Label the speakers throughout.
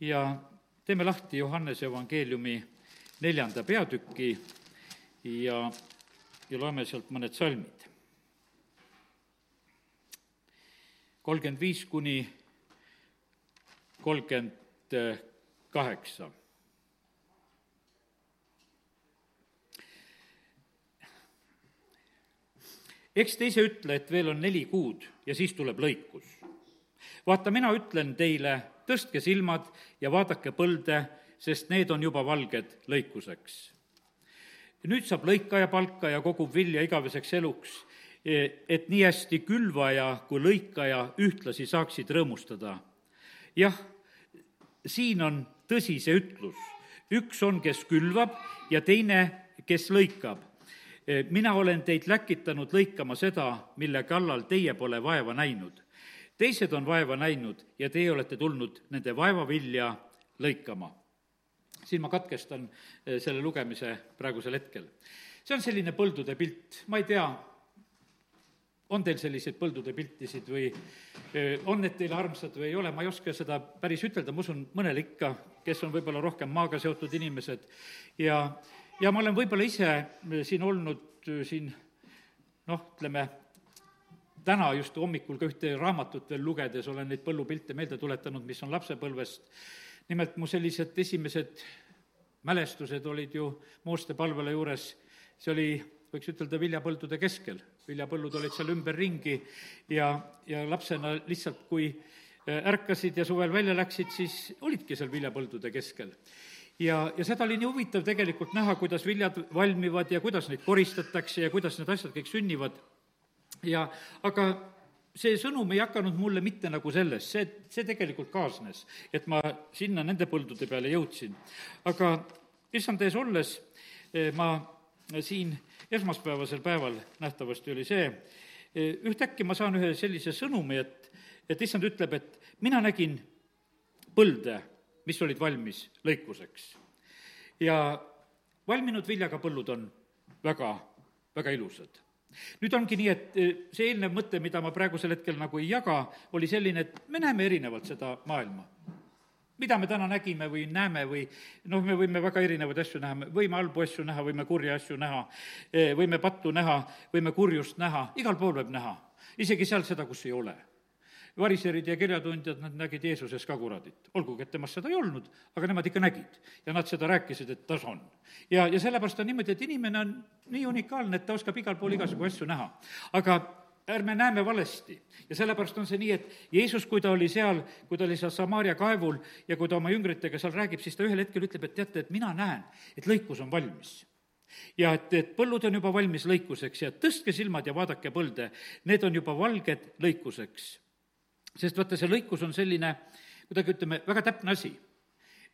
Speaker 1: ja teeme lahti Johannese evangeeliumi neljanda peatüki ja, ja loeme sealt mõned salmid. kolmkümmend viis kuni kolmkümmend kaheksa eks te ise ütle, et veel on neli kuud ja siis tuleb lõikus. vaata, mina ütlen teile, tõstke silmad ja vaadake põlde, sest need on juba valged lõikuseks. nüüd saab lõikaja palka ja kogub vilja igaveseks eluks, et nii hästi külvaja kui lõikaja ühtlasi saaksid rõõmustada. jah, siin on tõsi see ütlus, üks on, kes külvab ja teine, kes lõikab mina olen teid läkitanud lõikama seda, mille kallal teie pole vaeva näinud. Teised on vaeva näinud ja teie olete tulnud nende vaevavilja lõikama. siin ma katkestan eh, selle lugemise praegusel hetkel. see on selline põldude pilt, ma ei tea, on teil selliseid põldude piltisid või eh, on need teile armsad või ei ole, ma ei oska seda päris ütelda, ma usun, mõnel ikka, kes on võib-olla rohkem maaga seotud inimesed ja ja ma olen võib-olla ise äh, siin olnud siin noh, ütleme, täna just hommikul ka ühte raamatut veel lugedes olen neid põllupilte meelde tuletanud, mis on lapsepõlvest. nimelt mu sellised esimesed mälestused olid ju Mooste palvele juures, see oli, võiks ütelda, viljapõldude keskel. viljapõllud olid seal ümberringi ja, ja lapsena lihtsalt, kui äh, ärkasid ja suvel välja läksid, siis olidki seal viljapõldude keskel ja, ja seda oli nii huvitav tegelikult näha, kuidas viljad valmivad ja kuidas neid koristatakse ja kuidas need asjad kõik sünnivad. Ja aga see sõnum ei hakanud mulle mitte nagu sellest, see, see tegelikult kaasnes, et ma sinna nende põldude peale jõudsin. aga issand ees olles eh, ma siin esmaspäevasel päeval nähtavasti oli see, eh, ühtäkki ma saan ühe sellise sõnumi, et, et issand ütleb, et mina nägin põlde mis olid valmis lõikuseks. ja valminud viljaga põllud on väga, väga ilusad nüüd ongi nii, et e, see eelnev mõte, mida ma praegusel hetkel nagu ei jaga, oli selline, et me näeme erinevalt seda maailma. mida me täna nägime või näeme või noh, me võime väga erinevaid asju näha, me võime halbu asju näha, võime kurja asju näha, e, võime pattu näha, võime kurjust näha, igal pool võib näha. isegi seal seda, kus ei ole variserid ja kirjatundjad, nad nägid Jeesuses ka kuradit. olgugi, et temast seda ei olnud, aga nemad ikka nägid. ja nad seda rääkisid, et tas on. ja, ja sellepärast on niimoodi, et inimene on nii unikaalne, et ta oskab igal pool igasugu asju näha. aga ärme näeme valesti. ja sellepärast on see nii, et Jeesus, kui ta oli seal, kui ta oli seal Samaaria kaevul ja kui ta oma jüngritega seal räägib, siis ta ühel hetkel ütleb, et teate, et mina näen, et lõikus on valmis ja et, et põllud on juba valmis lõikuseks ja tõstke silmad ja vaadake põlde, need on juba valged lõikuseks sest vaata, see lõikus on selline, kuidagi ütleme, väga täpne asi.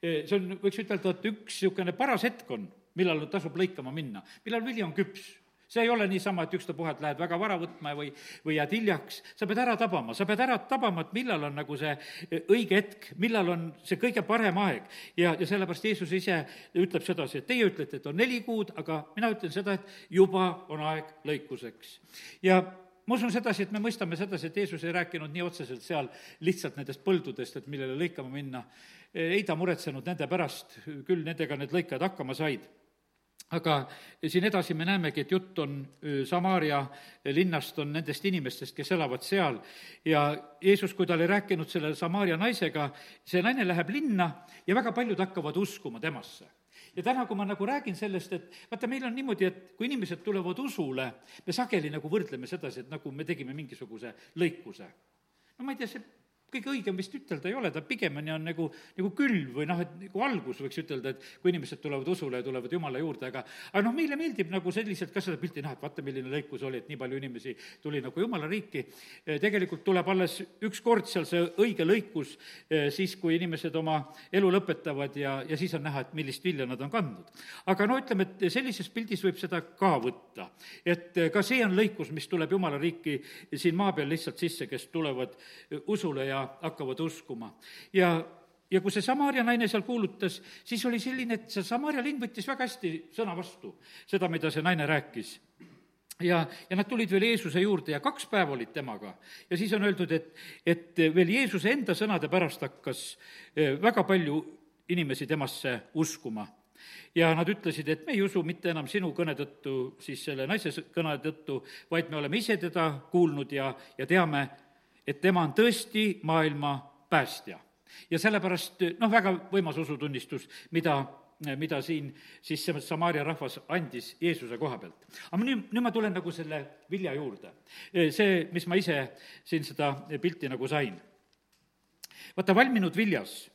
Speaker 1: see on, võiks ütelda, et üks niisugune paras hetk on, millal tasub lõikama minna, millal vili on küps see ei ole niisama, et ükstapuha, et lähed väga vara võtma või, või jääd hiljaks, sa pead ära tabama, sa pead ära tabama, et millal on nagu see õige hetk, millal on see kõige parem aeg. ja, ja sellepärast Jeesus ise ütleb sedasi, et teie ütlete, et on neli kuud, aga mina ütlen seda, et juba on aeg lõikuseks. ja ma usun sedasi, et me mõistame sedasi, et Jeesus ei rääkinud nii otseselt seal lihtsalt nendest põldudest, et millele lõikama minna. ei ta muretsenud nende pärast, küll nendega need lõikajad hakkama said aga siin edasi me näemegi, et jutt on Samaaria linnast, on nendest inimestest, kes elavad seal. ja Jeesus, kui ta oli rääkinud selle Samaaria naisega, see naine läheb linna ja väga paljud hakkavad uskuma temasse ja täna, kui ma nagu räägin sellest, et vaata, meil on niimoodi, et kui inimesed tulevad usule, me sageli nagu võrdleme sedasi, et nagu me tegime mingisuguse lõikuse. no ma ei tea, see kõige õigem vist ütelda ei ole, ta pigemini on nagu, nagu külv või noh, et nagu algus võiks ütelda, et kui inimesed tulevad usule ja tulevad Jumala juurde, aga aga noh, meile meeldib nagu selliselt ka seda pilti näha, et vaata, milline lõikus oli, et nii palju inimesi tuli nagu Jumala riiki. tegelikult tuleb alles üks kord seal see õige lõikus, siis kui inimesed oma elu lõpetavad ja, ja siis on näha, et millist vilja nad on kandnud. aga no ütleme, et sellises pildis võib seda ka võtta. et ka see on lõikus, mis tuleb Jumala riiki siin maa peal lihtsalt sisse, kes tulevad usule ja hakkavad uskuma. ja, ja kui see Samaria naine seal kuulutas, siis oli selline, et see Samaria linn võttis väga hästi sõna vastu, seda, mida see naine rääkis ja, ja nad tulid veel Jeesuse juurde ja kaks päeva olid temaga. ja siis on öeldud, et, et veel Jeesuse enda sõnade pärast hakkas eh, väga palju inimesi temasse uskuma. ja nad ütlesid, et me ei usu mitte enam sinu kõne tõttu, siis selle naise kõne tõttu, vaid me oleme ise teda kuulnud ja, ja teame, et tema on tõesti maailma päästja. ja sellepärast noh, väga võimas usutunnistus, mida mida siin siis see Samaaria rahvas andis Jeesuse koha pealt. aga nüüd, nüüd ma tulen nagu selle vilja juurde. see, mis ma ise siin seda pilti nagu sain. vaata, valminud viljas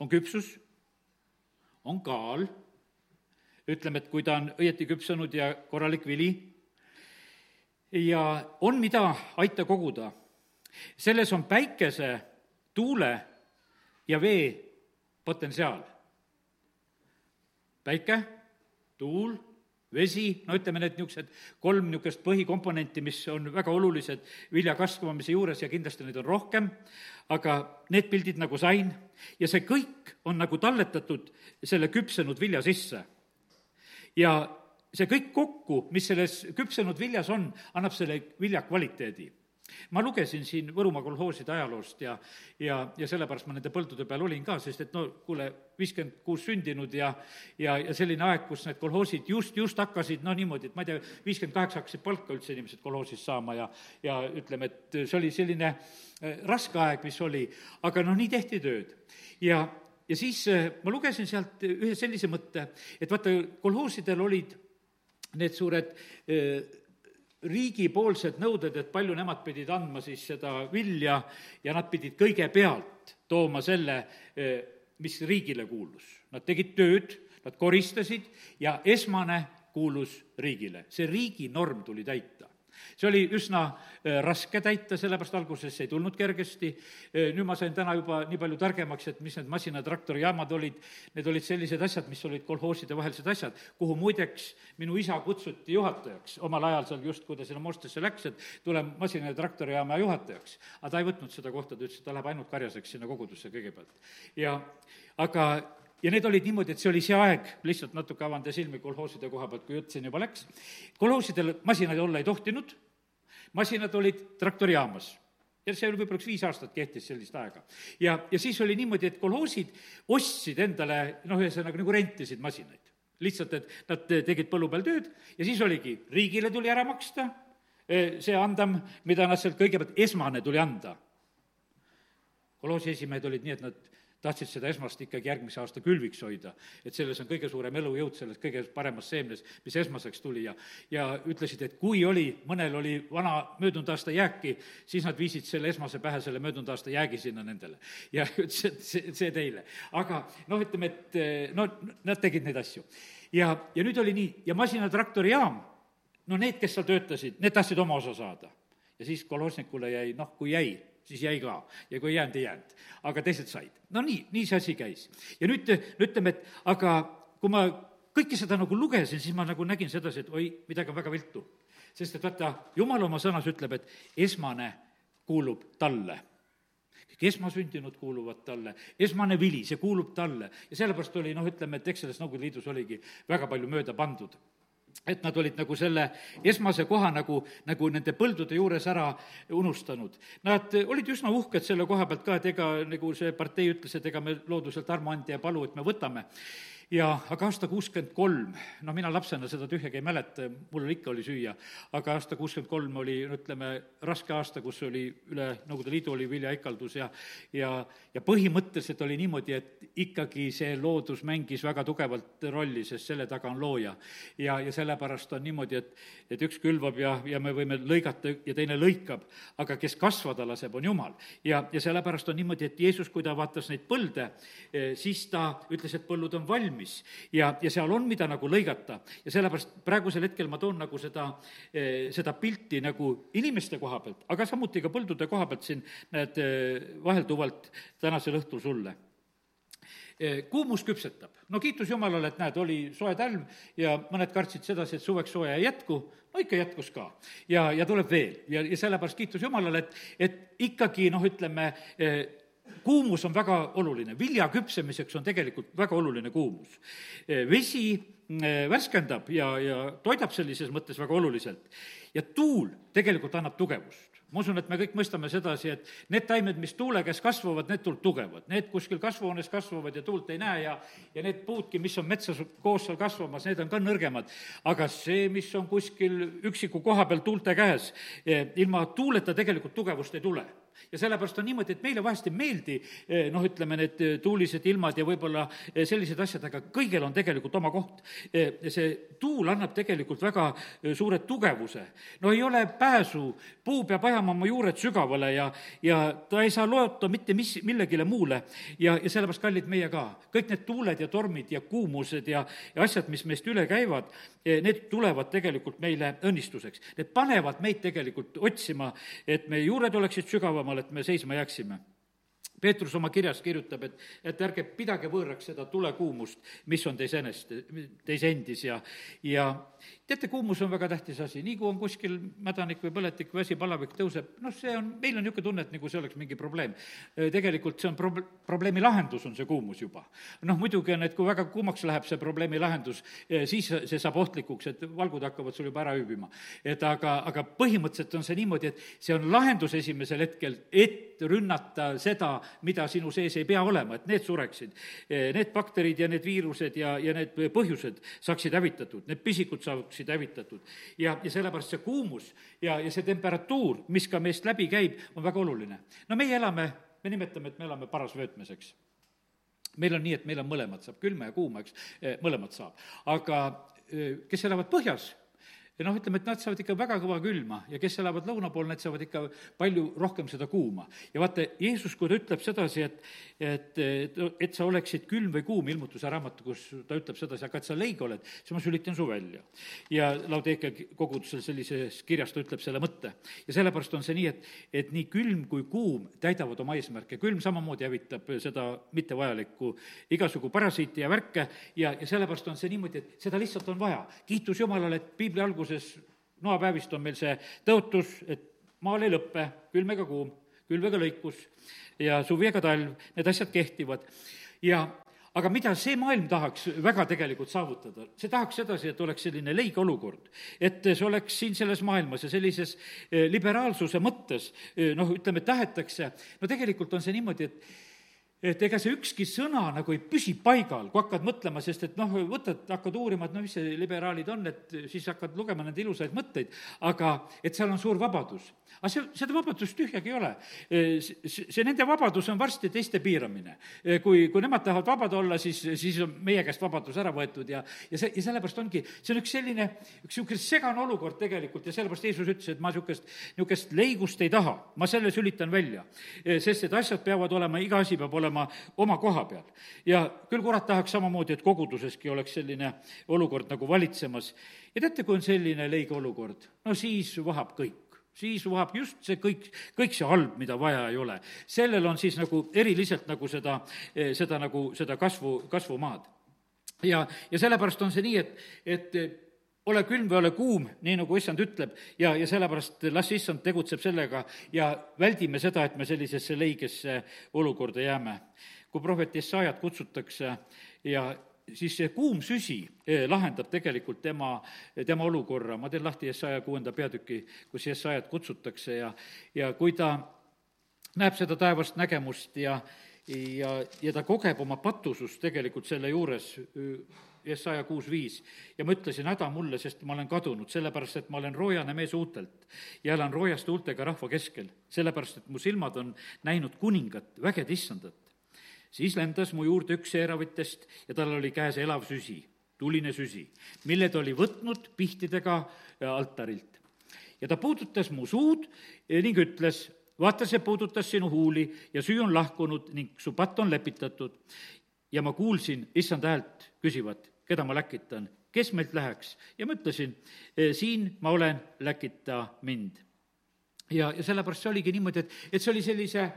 Speaker 1: on küpsus, on kaal, ütleme, et kui ta on õieti küpsenud ja korralik vili, ja on, mida aita koguda. Selles on päikese, tuule ja vee potentsiaal päike, tuul, vesi, no ütleme, need niisugused kolm niisugust põhikomponenti, mis on väga olulised vilja kasvamise juures ja kindlasti neid on rohkem, aga need pildid nagu sain ja see kõik on nagu talletatud selle küpsenud vilja sisse. ja see kõik kokku, mis selles küpsenud viljas on, annab selle vilja kvaliteedi ma lugesin siin Võrumaa kolhooside ajaloost ja, ja, ja sellepärast ma nende põldude peal olin ka, sest et no kuule, viiskümmend kuus sündinud ja, ja, ja selline aeg, kus need kolhoosid just, just hakkasid, no niimoodi, et ma ei tea, viiskümmend kaheksa hakkasid palka üldse inimesed kolhoosist saama ja, ja ütleme, et see oli selline äh, raske aeg, mis oli, aga noh, nii tehti tööd. ja, ja siis äh, ma lugesin sealt ühe sellise mõtte, et vaata, kolhoosidel olid need suured äh, riigipoolsed nõuded, et palju nemad pidid andma siis seda vilja ja nad pidid kõigepealt tooma selle, eh, mis riigile kuulus. Nad tegid tööd, nad koristasid ja esmane kuulus riigile. see riigi norm tuli täita see oli üsna äh, raske täita, sellepärast alguses ei tulnud kergesti, äh, nüüd ma sain täna juba nii palju targemaks, et mis need masina- ja traktorijaamad olid, need olid sellised asjad, mis olid kolhooside vahelised asjad, kuhu muideks minu isa kutsuti juhatajaks omal ajal seal just, kui ta sinna Mostesse läks, et tule masina- ja traktorijaama juhatajaks. aga ta ei võtnud seda kohta, ta ütles, et ta läheb ainult karjaseks sinna kogudusse kõigepealt. ja aga ja need olid niimoodi, et see oli see aeg, lihtsalt natuke avan teie silmi kolhooside koha pealt, kui jutt siin juba läks, kolhoosidel masinaid olla ei tohtinud, masinad olid traktorijaamas ja see võib-olla üks viis aastat kehtis sellist aega. ja, ja siis oli niimoodi, et kolhoosid ostsid endale, noh, ühesõnaga nagu rentisid masinaid. lihtsalt, et nad tegid põllu peal tööd ja siis oligi, riigile tuli ära maksta eh, see andam, mida nad sealt kõigepealt, esmane tuli anda. kolhoosi esimehed olid nii, et nad tahtsid seda esmast ikkagi järgmise aasta külviks hoida. et selles on kõige suurem elujõud, selles kõige paremas seemnes, mis esmaseks tuli ja ja ütlesid, et kui oli, mõnel oli vana möödunud aasta jääki, siis nad viisid selle esmase pähe, selle möödunud aasta jäägi sinna nendele. ja ütles, et see, see teile. aga noh, ütleme, et no nad tegid neid asju. ja, ja nüüd oli nii, ja masinatraktorijaam, no need, kes seal töötasid, need tahtsid oma osa saada. ja siis kolhosnikule jäi, noh, kui jäi siis jäi ka ja kui ei jäänud, ei jäänud. aga teised said. no nii, nii see asi käis. ja nüüd, no ütleme, et aga kui ma kõike seda nagu lugesin, siis ma nagu nägin sedasi, et oi, midagi on väga viltu. sest et vaata, jumal oma sõnas ütleb, et esmane kuulub talle kõik esmasündinud kuuluvad talle, esmane vili, see kuulub talle ja sellepärast oli noh, ütleme, et eks selles Nõukogude Liidus oligi väga palju mööda pandud et nad olid nagu selle esmase koha nagu, nagu nende põldude juures ära unustanud. Nad olid üsna uhked selle koha pealt ka, et ega nagu see partei ütles, et ega me looduselt armuandja ei palu, et me võtame ja aga aasta kuuskümmend kolm, no mina lapsena seda tühjagi ei mäleta, mul ikka oli süüa, aga aasta kuuskümmend kolm oli, no ütleme, raske aasta, kus oli üle Nõukogude Liidu oli viljaikaldus ja ja, ja põhimõtteliselt oli niimoodi, et ikkagi see loodus mängis väga tugevalt rolli, sest selle taga on looja. ja, ja sellepärast on niimoodi, et, et üks külvab ja, ja me võime lõigata ja teine lõikab, aga kes kasvada laseb, on Jumal. ja, ja sellepärast on niimoodi, et Jeesus, kui ta vaatas neid põlde, eh, siis ta ütles, et põllud on valmis valmis ja, ja seal on, mida nagu lõigata. ja sellepärast praegusel hetkel ma toon nagu seda, eh, seda pilti nagu inimeste koha pealt, aga samuti ka põldude koha pealt siin näed eh, vahelduvalt tänasel õhtul sulle eh, kuumus küpsetab. no kiitus Jumalale, et näed, oli soe talv ja mõned kartsid sedasi, et suveks sooja ei jätku, no ikka jätkus ka. ja, ja tuleb veel ja, ja sellepärast kiitus Jumalale, et, et ikkagi noh, ütleme, kuumus on väga oluline, vilja küpsemiseks on tegelikult väga oluline kuumus. vesi värskendab ja, ja toidab sellises mõttes väga oluliselt ja tuul tegelikult annab tugevust ma usun, et me kõik mõistame sedasi, et need taimed, mis tuule käes kasvavad, need tuult tugevad. Need kuskil kasvuhoones kasvavad ja tuult ei näe ja, ja need puudki, mis on metsas koos seal kasvamas, need on ka nõrgemad. aga see, mis on kuskil üksiku koha peal tuulte käes, eh, ilma tuuleta tegelikult tugevust ei tule ja sellepärast on niimoodi, et meile vahest ei meeldi eh, noh, ütleme need eh, tuulised ilmad ja võib-olla eh, sellised asjad, aga kõigel on tegelikult oma koht. see tuul annab tegelikult väga suure tugevuse. no ei ole pääsu, puu peab ajama oma juured sügavale ja, ja ta ei saa loota mitte mis, millegile muule. ja, ja sellepärast, kallid, meie ka, kõik need tuuled ja tormid ja kuumused ja, ja asjad, mis meist üle käivad, need tulevad tegelikult meile õnnistuseks. Need panevad meid tegelikult otsima, et meie juured oleksid sügavamad, et me seisma jääksime. Peetrus oma kirjas kirjutab, et, et ärge pidage võõraks seda tulekuumust, mis on teis enest, teis endis ja, ja teate, kuumus on väga tähtis asi, nii kui on kuskil mädanik või põletik või asi, palavik tõuseb, noh, see on, meil on niisugune tunne, et nagu see oleks mingi probleem. tegelikult see on prob-, probleemi lahendus on see kuumus juba. noh, muidugi on, et kui väga kuumaks läheb see probleemi lahendus, siis see saab ohtlikuks, et valgud hakkavad sul juba ära hüübima. et aga, aga põhimõtteliselt on see niimoodi, et see on lahendus esimesel hetkel, et rünnata seda, mida sinu sees ei pea olema, et need sureksid. Need bakterid ja need viirused ja, ja need põhjused saaksid hävitatud, need pisikud saaksid hävitatud. ja, ja sellepärast see kuumus ja, ja see temperatuur, mis ka meist läbi käib, on väga oluline. no meie elame, me nimetame, et me elame parasvöötmes, eks meil on nii, et meil on mõlemad, saab külma ja kuuma, eks, mõlemat saab. aga kes elavad põhjas, ja noh, ütleme, et nad saavad ikka väga kõva külma ja kes elavad lõuna pool, need saavad ikka palju rohkem seda kuuma. ja vaata, Jeesus, kui ta ütleb sedasi, et, et, et, et sa oleksid külm või kuum, ilmutuse raamatu, kus ta ütleb sedasi, aga et sa leig oled, siis ma sülitan su välja. ja Laudeekia kogudusel sellises kirjas ta ütleb selle mõtte. ja sellepärast on see nii, et, et nii külm kui kuum täidavad oma eesmärke, külm samamoodi hävitab seda mittevajalikku igasugu parasiiti ja värke ja, ja sellepärast on see niimoodi, et seda lihtsalt on vaja. kiitus Jumalale, et piibli alguses alguses noapäevist on meil see tõotus, et maal ei lõppe, külm ega kuum, külv ega lõikus ja suvi ega talv, need asjad kehtivad. ja aga mida see maailm tahaks väga tegelikult saavutada, see tahaks sedasi, et oleks selline leige olukord. et see oleks siin selles maailmas ja sellises eh, liberaalsuse mõttes, eh, noh, ütleme, tahetakse, no tegelikult on see niimoodi, et et ega see ükski sõna nagu ei püsi paigal, kui hakkad mõtlema, sest et noh, võtad, hakkad uurima, et no mis see liberaalid on, et siis hakkad lugema nende ilusaid mõtteid, aga et seal on suur vabadus. aga see, seda vabadust tühjagi ei ole. see nende vabadus on varsti teiste piiramine. kui, kui nemad tahavad vabad olla, siis, siis on meie käest vabadus ära võetud ja, ja see, ja sellepärast ongi, see on üks selline, üks niisugune segane olukord tegelikult ja sellepärast Jeesus ütles, et ma niisugust, niisugust leigust ei taha, ma selle sülitan välja. sest et asjad peavad olema, iga asi peab olema olema oma koha peal. ja küll kurat tahaks samamoodi, et koguduseski oleks selline olukord nagu valitsemas. ja teate, kui on selline leige olukord, no siis vohab kõik siis vohab just see kõik, kõik see halb, mida vaja ei ole. sellel on siis nagu eriliselt nagu seda, seda nagu, seda kasvu, kasvumaad. ja, ja sellepärast on see nii, et, et ole külm või ole kuum, nii nagu issand ütleb, ja, ja sellepärast las issand tegutseb sellega ja väldime seda, et me sellisesse leigesse olukorda jääme. kui prohvet Jesajat kutsutakse ja siis see kuum süsi eh, lahendab tegelikult tema, tema olukorra, ma teen lahti Jesaja kuuenda peatüki, kus Jesajat kutsutakse ja, ja kui ta näeb seda taevast nägemust ja, ja, ja ta kogeb oma patusust tegelikult selle juures Jesaja kuus viis. ja ma ütlesin, häda mulle, sest ma olen kadunud, sellepärast et ma olen roojane mees uutelt ja elan roojaste huultega rahva keskel, sellepärast et mu silmad on näinud kuningat, vägede issandat. siis lendas mu juurde üks seeravitest ja tal oli käes elav süsi, tuline süsi, mille ta oli võtnud pihtidega äh, altarilt. ja ta puudutas mu suud ning ütles, vaata, see puudutas sinu huuli ja süü on lahkunud ning su patt on lepitatud. Ja ma kuulsin issand häält küsivat, keda ma läkitan, kes meilt läheks? ja ma ütlesin, e, siin ma olen, läkita mind. ja, ja sellepärast see oligi niimoodi, et, et see oli sellise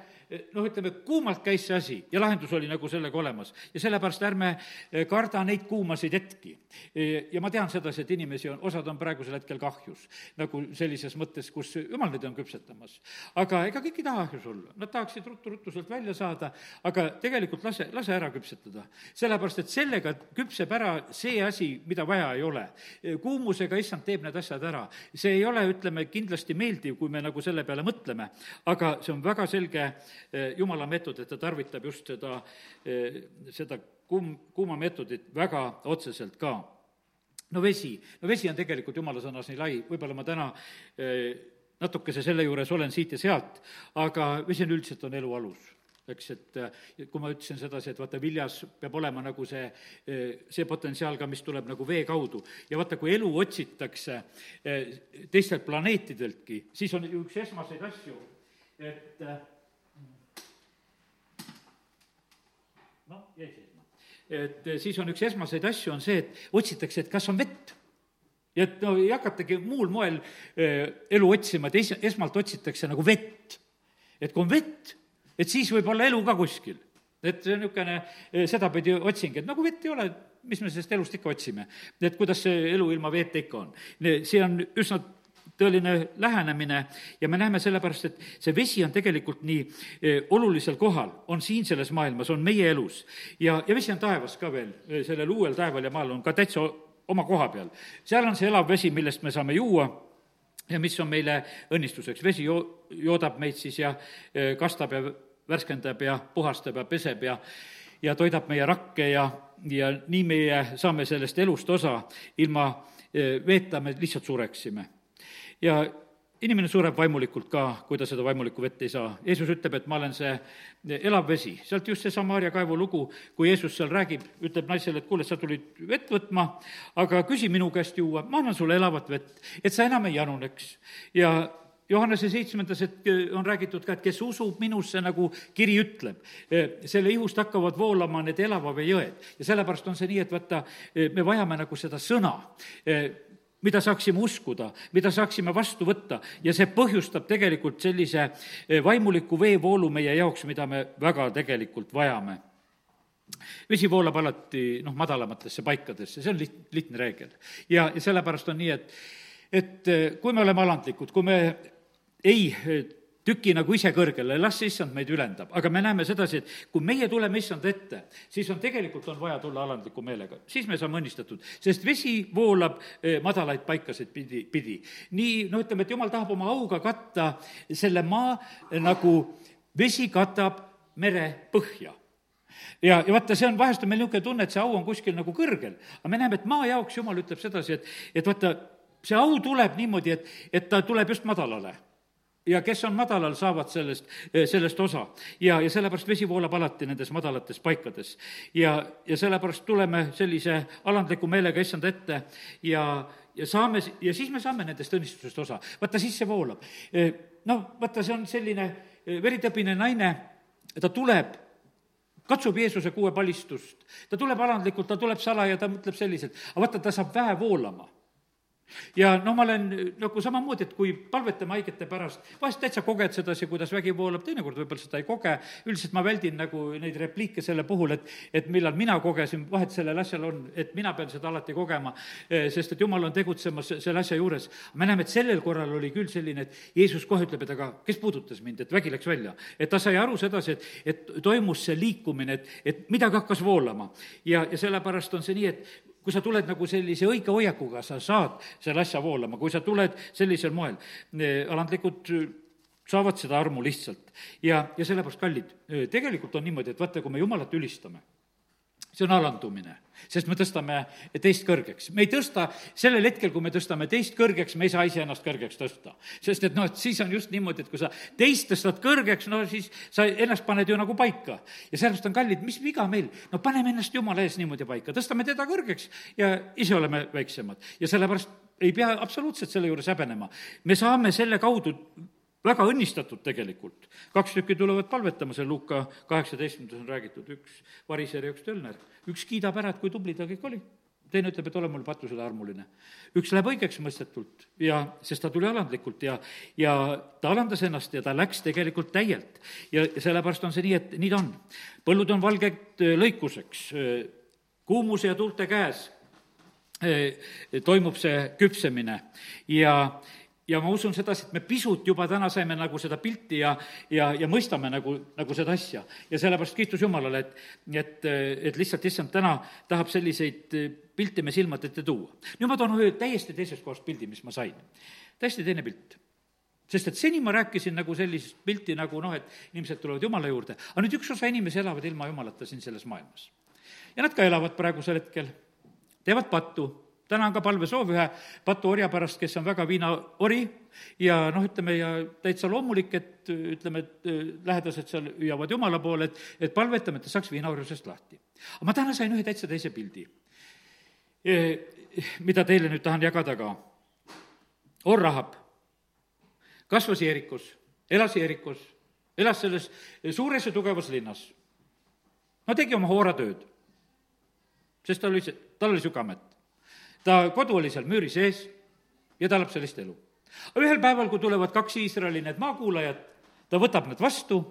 Speaker 1: noh, ütleme, kuumalt käis see asi ja lahendus oli nagu sellega olemas. ja sellepärast ärme eh, karda neid kuumasid hetki. Eh, ja ma tean sedasi, et inimesi on, osad on praegusel hetkel kahjus, nagu sellises mõttes, kus jumal neid on küpsetamas. aga ega kõik ei taha ahjus olla, nad tahaksid ruttu-ruttu sealt välja saada, aga tegelikult lase, lase ära küpsetada. sellepärast, et sellega küpseb ära see asi, mida vaja ei ole. Eh, kuumusega issand teeb need asjad ära. see ei ole, ütleme, kindlasti meeldiv, kui me nagu selle peale mõtleme, aga see on väga selge jumala meetod, et ta tarvitab just seda, eh, seda kuum, kuumameetodit väga otseselt ka. no vesi, no vesi on tegelikult jumala sõnas nii lai, võib-olla ma täna eh, natukese selle juures olen siit ja sealt, aga vesi on üldiselt, on elu alus eks, et kui ma ütlesin sedasi, et vaata, viljas peab olema nagu see, see potentsiaal ka, mis tuleb nagu vee kaudu. ja vaata, kui elu otsitakse teistelt planeetideltki, siis on üks esmaseid asju, et noh, jäi seisma. et eh, siis on üks esmaseid asju, on see, et otsitakse, et kas on vett. ja et no ei hakatagi muul moel äh, elu otsima, et es-, esmalt otsitakse nagu vett. et kui on vett, et siis võib olla elu ka kuskil. et see on niisugune äh, sedapidi otsing, et nagu vett ei ole, mis me sellest elust ikka otsime. et kuidas see elu ilma veeta ikka on. see on üsna tõeline lähenemine ja me näeme sellepärast, et see vesi on tegelikult nii e, olulisel kohal, on siin selles maailmas, on meie elus. ja, ja vesi on taevas ka veel, e, sellel uuel taeval ja maal on ka täitsa oma koha peal. seal on see elav vesi, millest me saame juua ja mis on meile õnnistuseks. vesi jo-, joodab meid siis ja e, kastab ja värskendab ja puhastab ja peseb ja ja toidab meie rakke ja, ja nii meie saame sellest elust osa, ilma veeta me lihtsalt sureksime ja inimene sureb vaimulikult ka, kui ta seda vaimulikku vett ei saa. Jeesus ütleb, et ma olen see elav vesi, sealt just see Samaaria kaevu lugu, kui Jeesus seal räägib, ütleb naisele, et kuule, sa tulid vett võtma, aga küsi minu käest juua, ma annan sulle elavat vett, et sa enam ei januneks. ja Johannese seitsmendas, et on räägitud ka, et kes usub minusse, nagu kiri ütleb, selle ihust hakkavad voolama need elava vee jõed. ja sellepärast on see nii, et vaata, me vajame nagu seda sõna mida saaksime uskuda, mida saaksime vastu võtta. Ja see põhjustab tegelikult sellise eh, vaimuliku veevoolu meie jaoks, mida me väga tegelikult vajame. Vesi voolab alati noh, madalamatesse paikadesse, see on liht-, lihtne reegel. ja, ja sellepärast on nii, et, et eh, kui me oleme alandlikud, kui me ei tüki nagu ise kõrgele, las issand meid ülendab, aga me näeme sedasi, et kui meie tuleme issand ette, siis on tegelikult, on vaja tulla alandliku meelega, siis me saame õnnistatud, sest vesi voolab eh, madalaid paikasid pidi, pidi. nii, no ütleme, et jumal tahab oma auga katta selle maa, eh, nagu vesi katab mere põhja. Ja, ja vaata, see on, vahest on meil niisugune tunne, et see au on kuskil nagu kõrgel, aga me näeme, et maa jaoks jumal ütleb sedasi, et, et vaata, see au tuleb niimoodi, et, et ta tuleb just madalale ja kes on madalal, saavad sellest, eh, sellest osa. ja, ja sellepärast vesi voolab alati nendes madalates paikades. ja, ja sellepärast tuleme sellise alandliku meelega issand ette ja, ja saame, ja siis me saame nendest õnnistusest osa. vaata, siis see voolab. Eh, noh, vaata, see on selline eh, veritõbine naine, ta tuleb katsub Jeesuse kuue palistust, ta tuleb alandlikult, ta tuleb salaja, ta mõtleb selliselt, aga vaata, ta saab väe voolama ja no ma olen nagu samamoodi, et kui palvetame haigete pärast, vahest täitsa koged sedasi, kuidas vägi voolab, teinekord võib-olla seda ei koge, üldiselt ma väldin nagu neid repliike selle puhul, et et millal mina kogesin, vahet sellel asjal on, et mina pean seda alati kogema, eh, sest et jumal on tegutsemas selle asja juures. me näeme, et sellel korral oli küll selline, et Jeesus kohe ütleb, et aga kes puudutas mind, et vägi läks välja. et ta sai aru sedasi, et, et toimus see liikumine, et, et midagi hakkas voolama. ja, ja sellepärast on see nii, et kui sa tuled nagu sellise õige hoiakuga, sa saad selle asja voolama, kui sa tuled sellisel moel. alandlikud saavad seda armu lihtsalt ja, ja sellepärast, kallid, tegelikult on niimoodi, et vaata, kui me Jumalat ülistame see on alandumine, sest me tõstame teist kõrgeks. me ei tõsta, sellel hetkel, kui me tõstame teist kõrgeks, me ei saa iseennast kõrgeks tõsta. sest et noh, et siis on just niimoodi, et kui sa teist tõstad kõrgeks, no siis sa ennast paned ju nagu paika. ja sellepärast on kallid, mis viga meil? no paneme ennast Jumala ees niimoodi paika, tõstame teda kõrgeks ja ise oleme väiksemad. ja sellepärast ei pea absoluutselt selle juures häbenema. me saame selle kaudu väga õnnistatud tegelikult. kaks tükki tulevad palvetama, seal Luka kaheksateistkümnendas on räägitud, üks variser ja üks tölner. üks kiidab ära, et kui tubli ta kõik oli. teine ütleb, et ole mulle patusele armuline. üks läheb õigeks mõistetult ja, sest ta tuli alandlikult ja, ja ta alandas ennast ja ta läks tegelikult täielt. ja sellepärast on see nii, et nii ta on. põllud on valged äh, lõikuseks, äh, kuumuse ja tuulte käes äh, toimub see küpsemine ja, ja ma usun sedasi, et me pisut juba täna saime nagu seda pilti ja, ja, ja mõistame nagu, nagu seda asja. ja sellepärast kiitus Jumalale, et, et, et lihtsalt issand täna tahab selliseid pilte me silmade ette tuua. nüüd ma toon ühe täiesti teisest kohast pildi, mis ma sain. täiesti teine pilt sest et seni ma rääkisin nagu sellist pilti nagu noh, et inimesed tulevad Jumala juurde, aga nüüd üks osa inimesi elavad ilma Jumalata siin selles maailmas. ja nad ka elavad praegusel hetkel, teevad pattu täna on ka palvesoov ühe patuorja pärast, kes on väga viinaori ja noh, ütleme ja täitsa loomulik, et ütleme, et äh, lähedased seal hüüavad Jumala poole, et, et palvetame, et ta saaks viinaorjusest lahti. aga ma täna sain ühe täitsa teise pildi, mida teile nüüd tahan jagada ka. Orrahab kasvas Jeerikus, elas Jeerikus, elas selles suures ja tugevas linnas. no tegi oma hooratööd, sest tal oli see, tal oli niisugune amet ta kodu oli seal müüri sees ja ta elab sellist elu. ühel päeval, kui tulevad kaks Iisraeli need maakuulajat, ta võtab nad vastu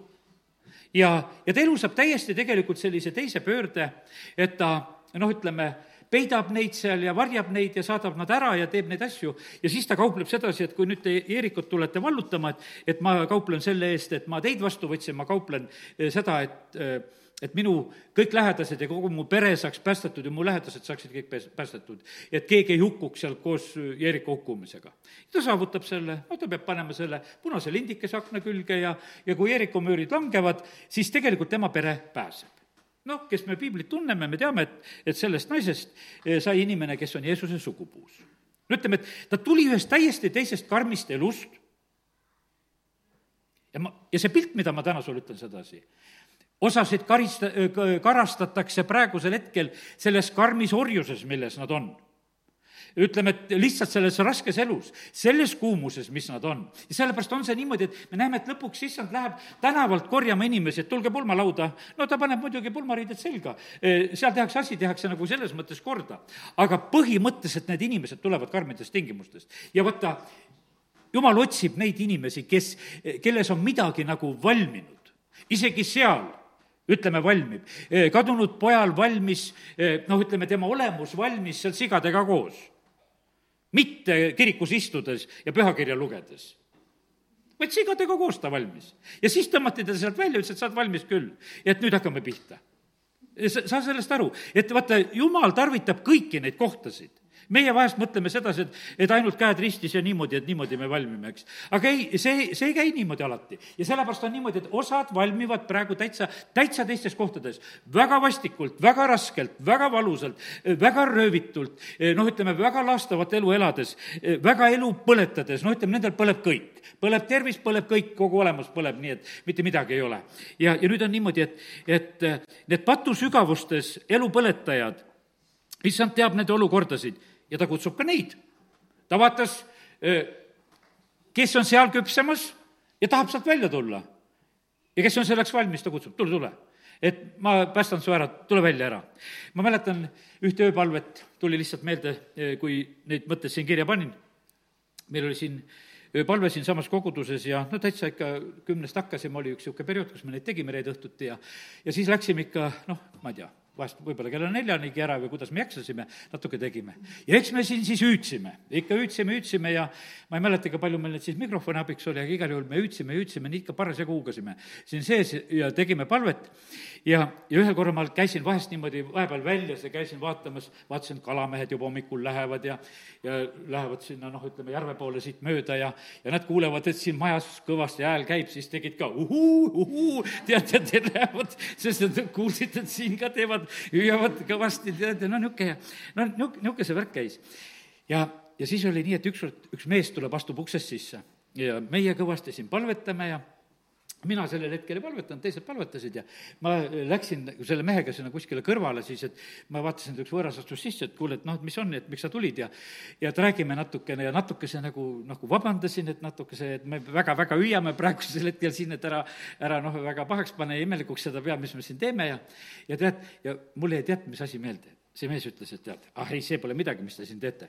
Speaker 1: ja, ja ta elu saab täiesti tegelikult sellise teise pöörde, et ta noh, ütleme, peidab neid seal ja varjab neid ja saadab nad ära ja teeb neid asju ja siis ta kaupleb sedasi, et kui nüüd te Eerikut tulete vallutama, et, et ma kauplen selle eest, et ma teid vastu võtsin, ma kauplen eh, seda, et eh, et minu kõik lähedased ja kogu mu pere saaks päästetud ja mu lähedased saaksid kõik päästetud. et keegi ei hukkuks seal koos Jeeriku hukkumisega. ta saavutab selle, no ta peab panema selle punase lindikese akna külge ja, ja kui Jeeriku müürid langevad, siis tegelikult tema pere pääseb noh, kes me piiblit tunneme, me teame, et, et sellest naisest eh, sai inimene, kes on Jeesuse sugupuus. no ütleme, et ta tuli ühest täiesti teisest karmist elust ja ma, ja see pilt, mida ma täna sulle ütlen sedasi, osasid karista-, karastatakse praegusel hetkel selles karmis orjuses, milles nad on ütleme, et lihtsalt selles raskes elus, selles kuumuses, mis nad on. ja sellepärast on see niimoodi, et me näeme, et lõpuks issand läheb tänavalt korjama inimesi, et tulge pulmalauda. no ta paneb muidugi pulmariided selga, seal tehakse asi, tehakse nagu selles mõttes korda. aga põhimõtteliselt need inimesed tulevad karmidest tingimustest ja vaata, jumal otsib neid inimesi, kes, kelles on midagi nagu valminud. isegi seal ütleme, valmib. kadunud pojal valmis, noh, ütleme, tema olemus valmis seal sigadega koos. mitte kirikus istudes ja pühakirja lugedes vaid sigadega koos ta valmis. ja siis tõmmati ta sealt välja, ütles, et sa oled valmis küll. et nüüd hakkame pihta. sa, sa sellest aru, et vaata, jumal tarvitab kõiki neid kohtasid meie vahest mõtleme sedasi, et, et ainult käed ristis ja niimoodi, et niimoodi me valmime, eks. aga ei, see, see ei käi niimoodi alati. ja sellepärast on niimoodi, et osad valmivad praegu täitsa, täitsa teistes kohtades. väga vastikult, väga raskelt, väga valusalt, väga röövitult, noh, ütleme, väga laastavat elu elades, väga elu põletades, noh, ütleme, nendel põleb kõik. põleb tervis, põleb kõik, kogu olemus põleb, nii et mitte midagi ei ole. ja, ja nüüd on niimoodi, et, et need patusügavustes elu põletajad, issand teab nende olukordasid ja ta kutsub ka neid. ta vaatas, kes on seal küpsemas ja tahab sealt välja tulla. ja kes on selleks valmis, ta kutsub, tule, tule. et ma päästan su ära, tule välja ära. ma mäletan ühte ööpalvet, tuli lihtsalt meelde, kui neid mõtteid siin kirja panin. meil oli siin ööpalve siinsamas koguduses ja no täitsa ikka kümnest hakkasime, oli üks niisugune periood, kus me neid tegime reede õhtuti ja ja siis läksime ikka noh, ma ei tea, vahest võib-olla kella neljanigi ära või kuidas me jaksasime, natuke tegime. ja eks me siin siis hüüdsime, ikka hüüdsime, hüüdsime ja ma ei mäletagi, palju meil nüüd siis mikrofoni abiks oli, aga igal juhul me hüüdsime, hüüdsime, nii ikka parasjagu huugasime siin sees ja tegime palvet. ja, ja ühel korral ma käisin vahest niimoodi vahepeal väljas ja käisin vaatamas, vaatasin, kalamehed juba hommikul lähevad ja, ja lähevad sinna noh, ütleme järve poole siit mööda ja, ja nad kuulevad, et siin majas kõvasti hääl käib, siis tegid ka uhuu, uhuu, tead, tead, lähevad, sest nad kuulsid, et siin ka teevad hüüavad, hüüavad kõvasti, tead, no niisugune, no niisugune see värk käis. ja, ja siis oli nii, et ükskord üks mees tuleb, astub uksest sisse ja meie kõvasti siin palvetame ja mina sellel hetkel ei palvetanud, teised palvetasid ja ma läksin selle mehega sinna kuskile kõrvale siis, et ma vaatasin, et üks võõras astus sisse, et kuule, et noh, et mis on, et miks sa tulid ja ja et räägime natukene ja natukese nagu, nagu vabandasin, et natukese, et me väga-väga hüüame praegusel hetkel siin, et ära, ära noh, väga pahaks pane ja imelikuks seda pea, mis me siin teeme ja ja tead, ja mulle jäi tead, mis asi meelde? see mees ütles, et tead, ah ei, see pole midagi, mis te siin teete.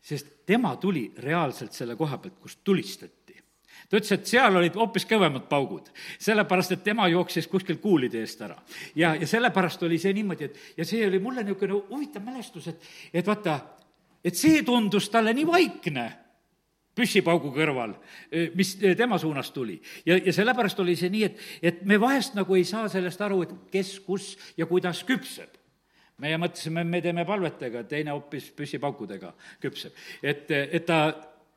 Speaker 1: sest tema tuli reaalselt selle koha pealt, kust tulistati ta ütles, et seal olid hoopis kõvemad paugud, sellepärast et tema jooksis kuskil kuulide eest ära. ja, ja sellepärast oli see niimoodi, et ja see oli mulle niisugune huvitav mälestus, et, et vaata, et see tundus talle nii vaikne püssipaugu kõrval, mis tema suunas tuli. ja, ja sellepärast oli see nii, et, et me vahest nagu ei saa sellest aru, et kes, kus ja kuidas küpseb meie mõtlesime, me teeme palvetega, teine hoopis püssipaukudega küpseb. et, et ta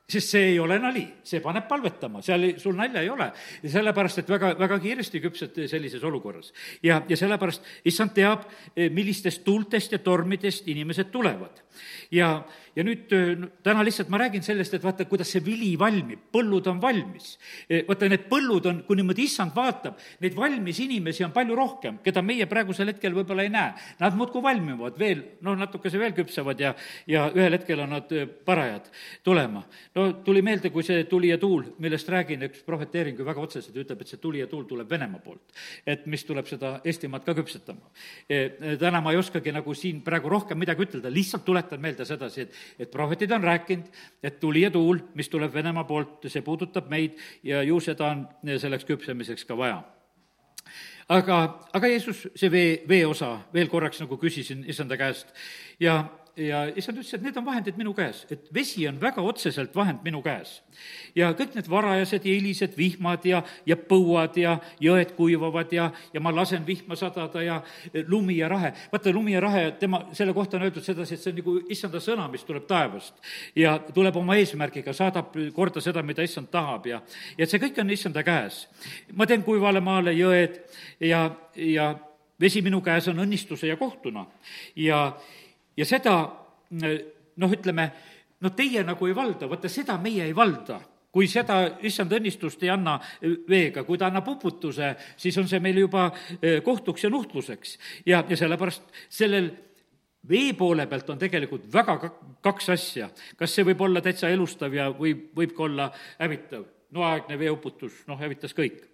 Speaker 1: sest see ei ole nali, see paneb palvetama, seal ei, sul nalja ei ole. ja sellepärast, et väga, väga kiiresti küpsed sellises olukorras. ja, ja sellepärast issand teab, millistest tuultest ja tormidest inimesed tulevad. Ja, ja nüüd täna lihtsalt ma räägin sellest, et vaata, kuidas see vili valmib, põllud on valmis. vaata, need põllud on, kui niimoodi issand vaatab, neid valmis inimesi on palju rohkem, keda meie praegusel hetkel võib-olla ei näe. Nad muudkui valmivad veel, noh, natukese veel küpsevad ja, ja ühel hetkel on nad parajad tulema. no tuli meelde, kui see tuli ja tuul, millest räägin, üks prohveteering ju väga otseselt ütleb, et see tuli ja tuul tuleb Venemaa poolt. et mis tuleb seda Eestimaad ka küpsetama. täna ma ei oskagi nagu siin praegu rohkem midagi ütelda, lihtsalt tuletan meelde sedasi, et et prohvetid on rääkinud, et tuli ja tuul, mis tuleb Venemaa poolt, see puudutab meid ja ju seda on selleks küpsemiseks ka vaja. Aga, aga Jeesus, see vee, vee osa, veel korraks nagu küsisin issanda käest ja ja issand ütles, et need on vahendid minu käes, et vesi on väga otseselt vahend minu käes. ja kõik need varajased ja hilised vihmad ja, ja põuad ja jõed kuivavad ja, ja ma lasen vihma sadada ja lumi ja rahe. vaata, lumi ja rahe, tema, selle kohta on öeldud sedasi, et see on nagu issanda sõna, mis tuleb taevast. ja tuleb oma eesmärgiga, saadab korda seda, mida issand tahab ja, ja see kõik on issanda käes. ma teen kuivale maale jõed ja, ja vesi minu käes on õnnistuse ja kohtuna ja ja seda noh, ütleme, no teie nagu ei valda, vaata seda meie ei valda kui seda issand õnnistust ei anna veega, kui ta annab uputuse, siis on see meil juba eh, kohtuks ja nuhtluseks. ja, ja sellepärast sellel vee poole pealt on tegelikult väga kaks asja. kas see võib olla täitsa elustav ja võib, võib ka olla hävitav. noaaegne veeuputus, noh, hävitas kõik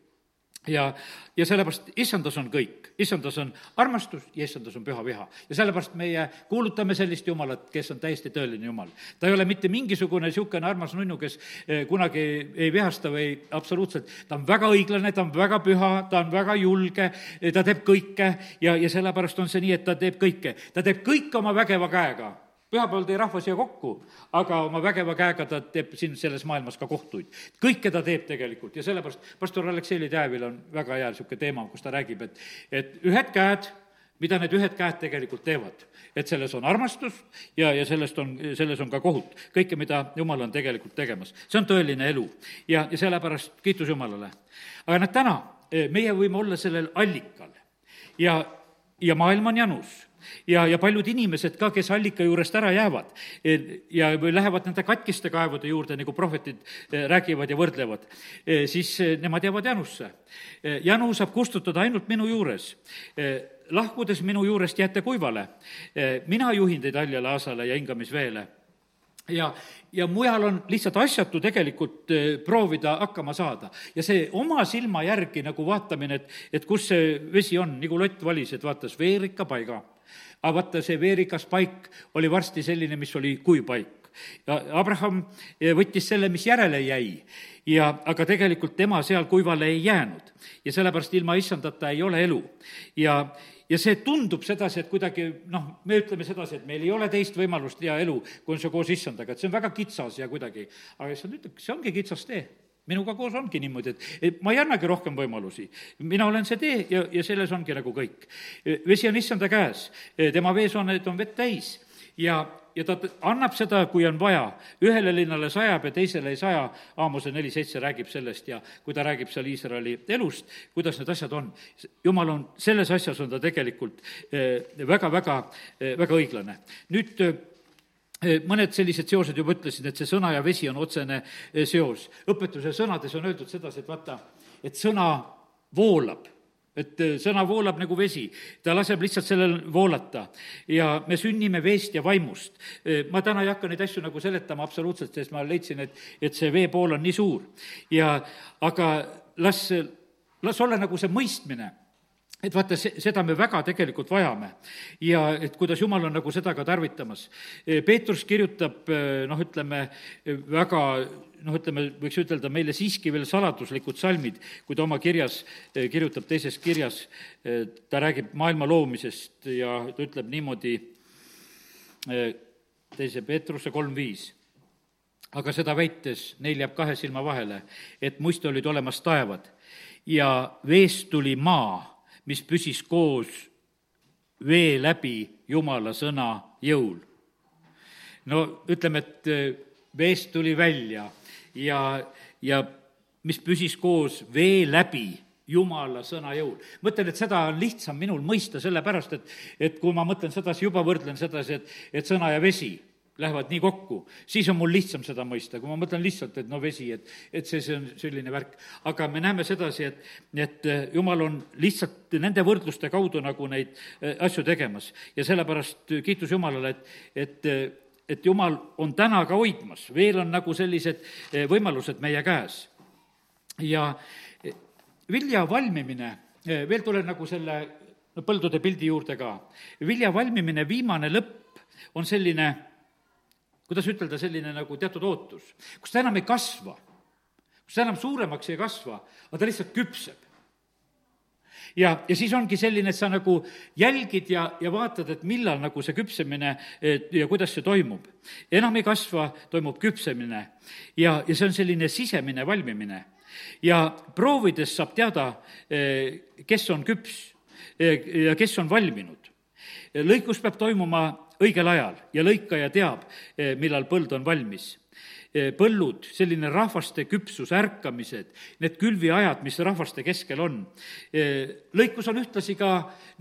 Speaker 1: ja, ja sellepärast issandas on kõik, issandas on armastus ja issandas on püha viha. ja sellepärast meie kuulutame sellist Jumalat, kes on täiesti tõeline Jumal. ta ei ole mitte mingisugune niisugune armas nunnu, kes eh, kunagi ei vihasta või absoluutselt, ta on väga õiglane, ta on väga püha, ta on väga julge, ta teeb kõike ja, ja sellepärast on see nii, et ta teeb kõike. ta teeb kõike oma vägeva käega pühapäeval tõi rahva siia kokku, aga oma vägeva käega ta teeb siin selles maailmas ka kohtuid. kõike ta teeb tegelikult ja sellepärast pastor Aleksei Lidjäevil on väga hea niisugune teema, kus ta räägib, et, et ühed käed, mida need ühed käed tegelikult teevad. et selles on armastus ja, ja sellest on, selles on ka kohut. kõike, mida Jumal on tegelikult tegemas. see on tõeline elu ja, ja sellepärast kiitus Jumalale. aga näed, täna eh, meie võime olla sellel allikal ja, ja maailm on janus ja, ja paljud inimesed ka, kes allika juurest ära jäävad ja või lähevad nende katkiste kaevude juurde, nagu prohvetid eh, räägivad ja võrdlevad, eh, siis eh, nemad jäävad janusse. janu saab kustutada ainult minu juures lahkudes minu juurest jääte kuivale. mina juhin teid haljale aasale ja hingamisveele ja, ja mujal on lihtsalt asjatu tegelikult proovida hakkama saada. ja see oma silma järgi nagu vaatamine, et, et kus see vesi on, nagu Lott valis, et vaatas veerika paiga aga vaata, see veerikas paik oli varsti selline, mis oli kuiv-paik. ja Abraham eh, võttis selle, mis järele jäi ja aga tegelikult tema seal kuivale ei jäänud. ja sellepärast ilma issandata ei ole elu. ja, ja see tundub sedasi, et kuidagi noh, me ütleme sedasi, et meil ei ole teist võimalust ja elu, kui on see koos issandaga, et see on väga kitsas ja kuidagi, aga issand ütleb, see ongi kitsas tee minuga koos ongi niimoodi, et, ma ei annagi rohkem võimalusi. mina olen see tee ja, ja selles ongi nagu kõik. vesi on issanda käes, tema veesooned on vett täis ja, ja ta annab seda, kui on vaja. ühele linnale sajab ja teisele ei saja, Aamose neli seitse räägib sellest ja kui ta räägib seal Iisraeli elust, kuidas need asjad on. jumal on, selles asjas on ta tegelikult väga-väga, väga õiglane. nüüd Eh, mõned sellised seosed juba ütlesin, et see sõna ja vesi on otsene eh, seos. õpetuse sõnades on öeldud sedasi, et vaata, et sõna voolab. Et eh, sõna voolab nagu vesi, ta laseb lihtsalt sellel voolata. Ja me sünnime veest ja vaimust. ma täna ei hakka neid asju nagu seletama absoluutselt, sest ma leidsin, et, et see vee pool on nii suur. Ja aga las, las olla nagu see mõistmine et vaata, see, seda me väga tegelikult vajame. ja et kuidas Jumal on nagu seda ka tarvitamas. Peetrus kirjutab noh, ütleme väga noh, ütleme, võiks ütelda meile siiski veel saladuslikud salmid, kui ta oma kirjas kirjutab teises kirjas, ta räägib maailma loomisest ja ta ütleb niimoodi, teise Peetruse kolm viis aga seda väites neil jääb kahe silma vahele, et muistu olid olemas taevad ja veest tuli maa mis püsis koos vee läbi Jumala sõna jõul. no ütleme, et äh, veest tuli välja ja, ja mis püsis koos vee läbi Jumala sõna jõul. mõtlen, et seda on lihtsam minul mõista, sellepärast et, et kui ma mõtlen sedasi, juba võrdlen sedasi, et, et sõna ja vesi lähevad nii kokku, siis on mul lihtsam seda mõista, kui ma mõtlen lihtsalt, et no vesi, et, et see, see on selline värk. aga me näeme sedasi, et, et äh, jumal on lihtsalt nende võrdluste kaudu nagu neid äh, asju tegemas ja sellepärast kiitus Jumalale, et, et äh, et Jumal on täna ka hoidmas, veel on nagu sellised võimalused meie käes. ja vilja valmimine, veel tulen nagu selle no põldude pildi juurde ka, vilja valmimine, viimane lõpp on selline kuidas ütelda, selline nagu teatud ootus, kus ta enam ei kasva, kus ta enam suuremaks ei kasva, aga ta lihtsalt küpseb. ja, ja siis ongi selline, et sa nagu jälgid ja, ja vaatad, et millal nagu see küpsemine ja kuidas see toimub. enam ei kasva, toimub küpsemine ja, ja see on selline sisemine valmimine. ja proovides saab teada, eh, kes on küps eh, ja kes on valminud. lõikus peab toimuma õigel ajal ja lõikaja teab, eh, millal põld on valmis eh, põllud, selline rahvaste küpsus, ärkamised, need külviajad, mis rahvaste keskel on. Eh, lõikus on ühtlasi ka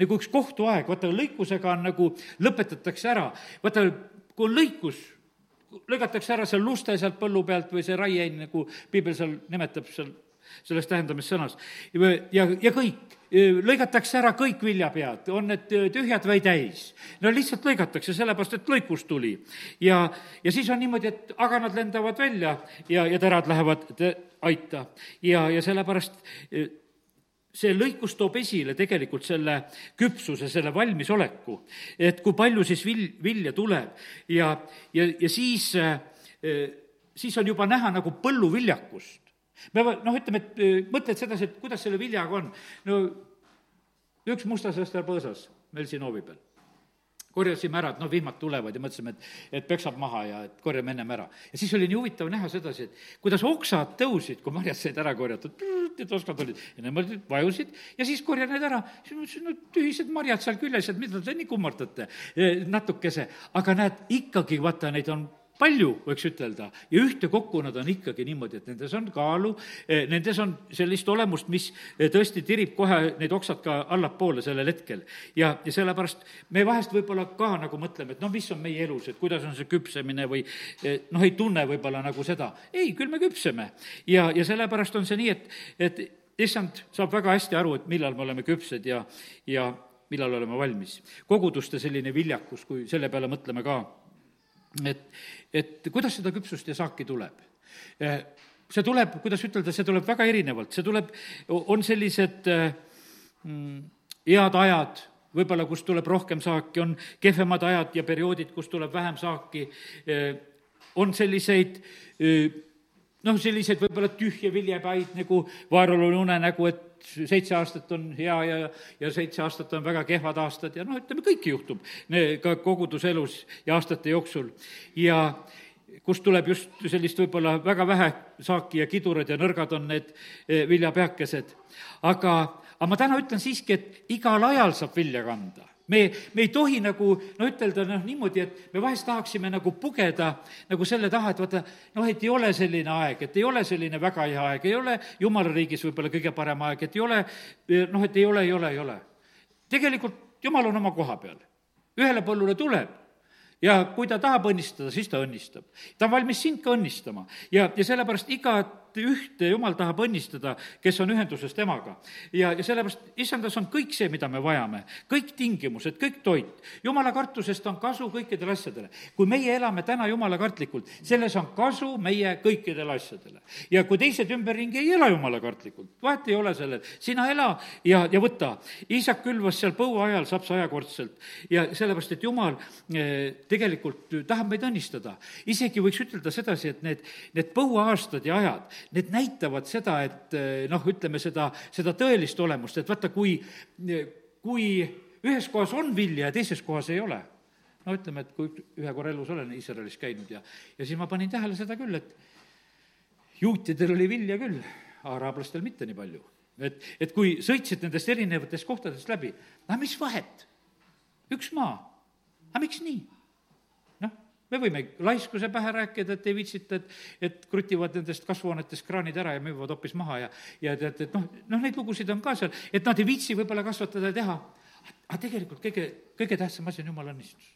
Speaker 1: nagu üks kohtuaeg, vaata lõikusega on nagu, lõpetatakse ära, vaata, kui on lõikus, lõigatakse ära seal luste sealt põllu pealt või see raiein, nagu piibel seal nimetab seal selles tähendamissõnas. ja, ja kõik, lõigatakse ära kõik viljapead, on need tühjad või täis. no lihtsalt lõigatakse, sellepärast et lõikus tuli. ja, ja siis on niimoodi, et aganad lendavad välja ja, ja terad lähevad aita. ja, ja sellepärast see lõikus toob esile tegelikult selle küpsuse, selle valmisoleku, et kui palju siis vil-, vilja tuleb ja, ja, ja siis, siis on juba näha nagu põlluviljakust me noh, ütleme, et äh, mõtled sedasi, et kuidas selle viljaga on. no üks mustasõster põõsas meil siin hoovi peal. korjasime ära, et noh, vihmad tulevad ja mõtlesime, et, et peksab maha ja et korjame ennem ära. ja siis oli nii huvitav näha sedasi, et kuidas oksad tõusid, kui marjad said ära korjatud, need oskad olid, ja niimoodi vajusid ja siis korjan need ära. siis mõtlesin, no tühised marjad seal küljes, et mida te nii kummardate natukese, aga näed, ikkagi vaata, neid on palju, võiks ütelda, ja ühtekokku nad on ikkagi niimoodi, et nendes on kaalu, eh, nendes on sellist olemust, mis eh, tõesti tirib kohe need oksad ka allapoole sellel hetkel. ja, ja sellepärast me vahest võib-olla ka nagu mõtleme, et noh, mis on meie elus, et kuidas on see küpsemine või eh, noh, ei tunne võib-olla nagu seda. ei, küll me küpseme. ja, ja sellepärast on see nii, et, et issand saab väga hästi aru, et millal me oleme küpsed ja, ja millal oleme valmis. koguduste selline viljakus, kui selle peale mõtleme ka et, et kuidas seda küpsust ja saaki tuleb? Eh, see tuleb, kuidas ütelda, see tuleb väga erinevalt, see tuleb, on sellised eh, mm, head ajad, võib-olla kus tuleb rohkem saaki, on kehvemad ajad ja perioodid, kus tuleb vähem saaki, eh, on selliseid noh, selliseid võib-olla tühje viljepäid nagu vaerul on unenägu, et seitse aastat on hea ja, ja seitse aastat on väga kehvad aastad ja noh, ütleme, kõike juhtub ka koguduselus ja aastate jooksul. ja kust tuleb just sellist võib-olla väga vähe saaki ja kidurad ja nõrgad on need eh, viljapeakesed. aga, aga ma täna ütlen siiski, et igal ajal saab vilja kanda me, me ei tohi nagu no ütelda noh, niimoodi, et me vahest tahaksime nagu pugeda nagu selle taha, et vaata, noh, et ei ole selline aeg, et ei ole selline väga hea aeg, ei ole jumala riigis võib-olla kõige parem aeg, et ei ole noh, et ei ole, ei ole, ei ole. tegelikult jumal on oma koha peal. ühele põllule tuleb ja kui ta tahab õnnistada, siis ta õnnistab. ta on valmis sind ka õnnistama ja, ja sellepärast iga ühte jumal tahab õnnistada, kes on ühenduses temaga. ja, ja sellepärast issandas on kõik see, mida me vajame, kõik tingimused, kõik toit. jumala kartusest on kasu kõikidele asjadele. kui meie elame täna jumala kartlikult, selles on kasu meie kõikidele asjadele. ja kui teised ümberringi ei ela jumala kartlikult, vahet ei ole sellel, sina ela ja, ja võta. isak külvas seal põua ajal saab sajakordselt ja sellepärast, et jumal eh, tegelikult tahab meid õnnistada. isegi võiks ütelda sedasi, et need, need põuaastad ja ajad, need näitavad seda, et eh, noh, ütleme seda, seda tõelist olemust, et vaata, kui, kui ühes kohas on vilja ja teises kohas ei ole, no ütleme, et kui ühe korra elus olen Iisraelis käinud ja, ja siis ma panin tähele seda küll, et juutidel oli vilja küll, araablastel mitte nii palju. et, et kui sõitsid nendest erinevatest kohtadest läbi, no mis vahet, üks maa, aga miks nii? Me võime laiskuse pähe rääkida, et ei viitsita, et, et krutivad nendest kasvuhoonetest kraanid ära ja müüvad hoopis maha ja, ja tead, et noh, noh, neid lugusid on ka seal, et nad ei viitsi võib-olla kasvatada ja teha. aga tegelikult kõige, kõige tähtsam asi on jumala õnnistus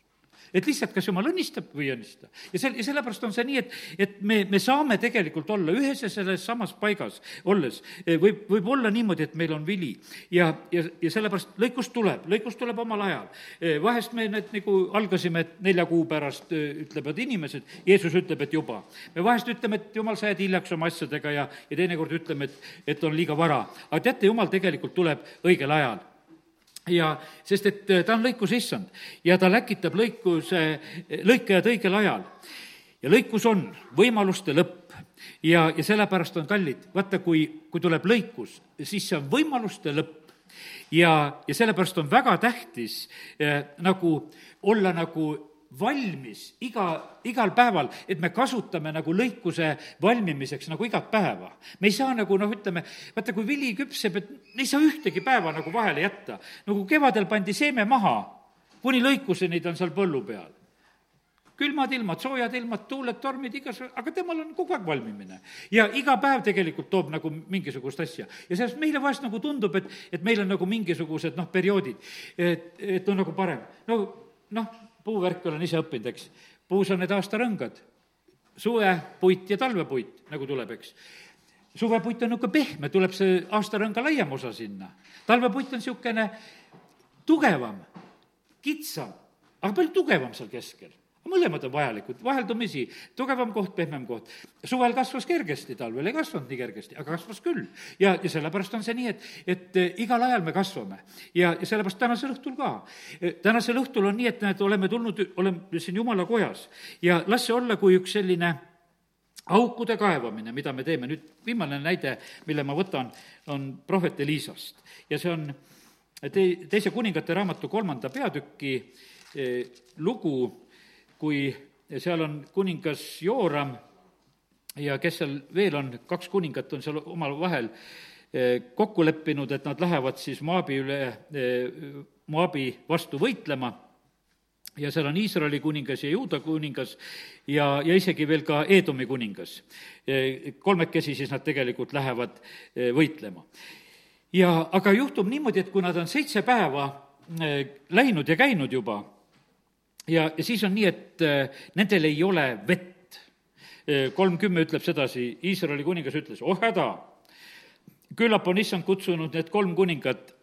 Speaker 1: et lihtsalt, kas jumal õnnistab või ei õnnista. ja sel-, ja sellepärast on see nii, et, et me, me saame tegelikult olla ühes ja selles samas paigas olles, eh, võib, võib olla niimoodi, et meil on vili. ja, ja, ja sellepärast lõikus tuleb, lõikus tuleb omal ajal. Eh, vahest me need nagu algasime, et nelja kuu pärast eh, ütlevad inimesed, Jeesus ütleb, et juba. me vahest ütleme, et jumal, sa jääd hiljaks oma asjadega ja, ja teinekord ütleme, et, et on liiga vara. aga teate, jumal tegelikult tuleb õigel ajal ja sest, et äh, ta on lõikuse issand ja ta läkitab lõikuse, lõikajad õigel ajal. ja lõikus on võimaluste lõpp. Ja, ja sellepärast on kallid, vaata, kui, kui tuleb lõikus, siis see on võimaluste lõpp. Ja, ja sellepärast on väga tähtis eh, nagu olla nagu valmis iga, igal päeval, et me kasutame nagu lõikuse valmimiseks nagu igat päeva. me ei saa nagu noh, ütleme, vaata, kui vili küpseb, et ei saa ühtegi päeva nagu vahele jätta. nagu kevadel pandi seeme maha, kuni lõikuseni ta on seal põllu peal külmad ilmad, soojad ilmad, tuuled, tormid, igasugused, aga temal on kogu aeg valmimine. ja iga päev tegelikult toob nagu mingisugust asja. ja sellest meile vahest nagu tundub, et, et meil on nagu mingisugused noh, perioodid, et, et on nagu parem. no noh, puuvärki olen ise õppinud, eks. puus on need aastarõngad, suvepuit ja talvepuit, nagu tuleb, eks. suvepuit on niisugune pehme, tuleb see aastarõnga laiem osa sinna. talvepuit on niisugune tugevam, kitsam, aga palju tugevam seal keskel mõlemad on vajalikud, vaheldumisi, tugevam koht, pehmem koht. suvel kasvas kergesti, talvel ei kasvanud nii kergesti, aga kasvas küll. ja, ja sellepärast on see nii, et, et eh, igal ajal me kasvame. ja, ja sellepärast tänasel õhtul ka. Eh, tänasel õhtul on nii, et näed, oleme tulnud, oleme siin jumala kojas ja las see olla kui üks selline aukude kaevamine, mida me teeme, nüüd viimane näide, mille ma võtan, on prohvet Elisast ja see on te-, teise kuningate raamatu kolmanda peatüki eh, lugu kui seal on kuningas Jooram ja kes seal veel on, kaks kuningat on seal omavahel eh, kokku leppinud, et nad lähevad siis Moabi üle, eh, Moabi vastu võitlema ja seal on Iisraeli kuningas ja Juuda kuningas ja, ja isegi veel ka Eedomi kuningas. Eh, kolmekesi siis nad tegelikult lähevad võitlema. ja aga juhtub niimoodi, et kui nad on seitse päeva läinud ja käinud juba, ja, ja siis on nii, et äh, nendel ei ole vett. Äh, kolmkümme ütleb sedasi, Iisraeli kuningas ütles, oh häda, küllap on issand kutsunud need kolm kuningat,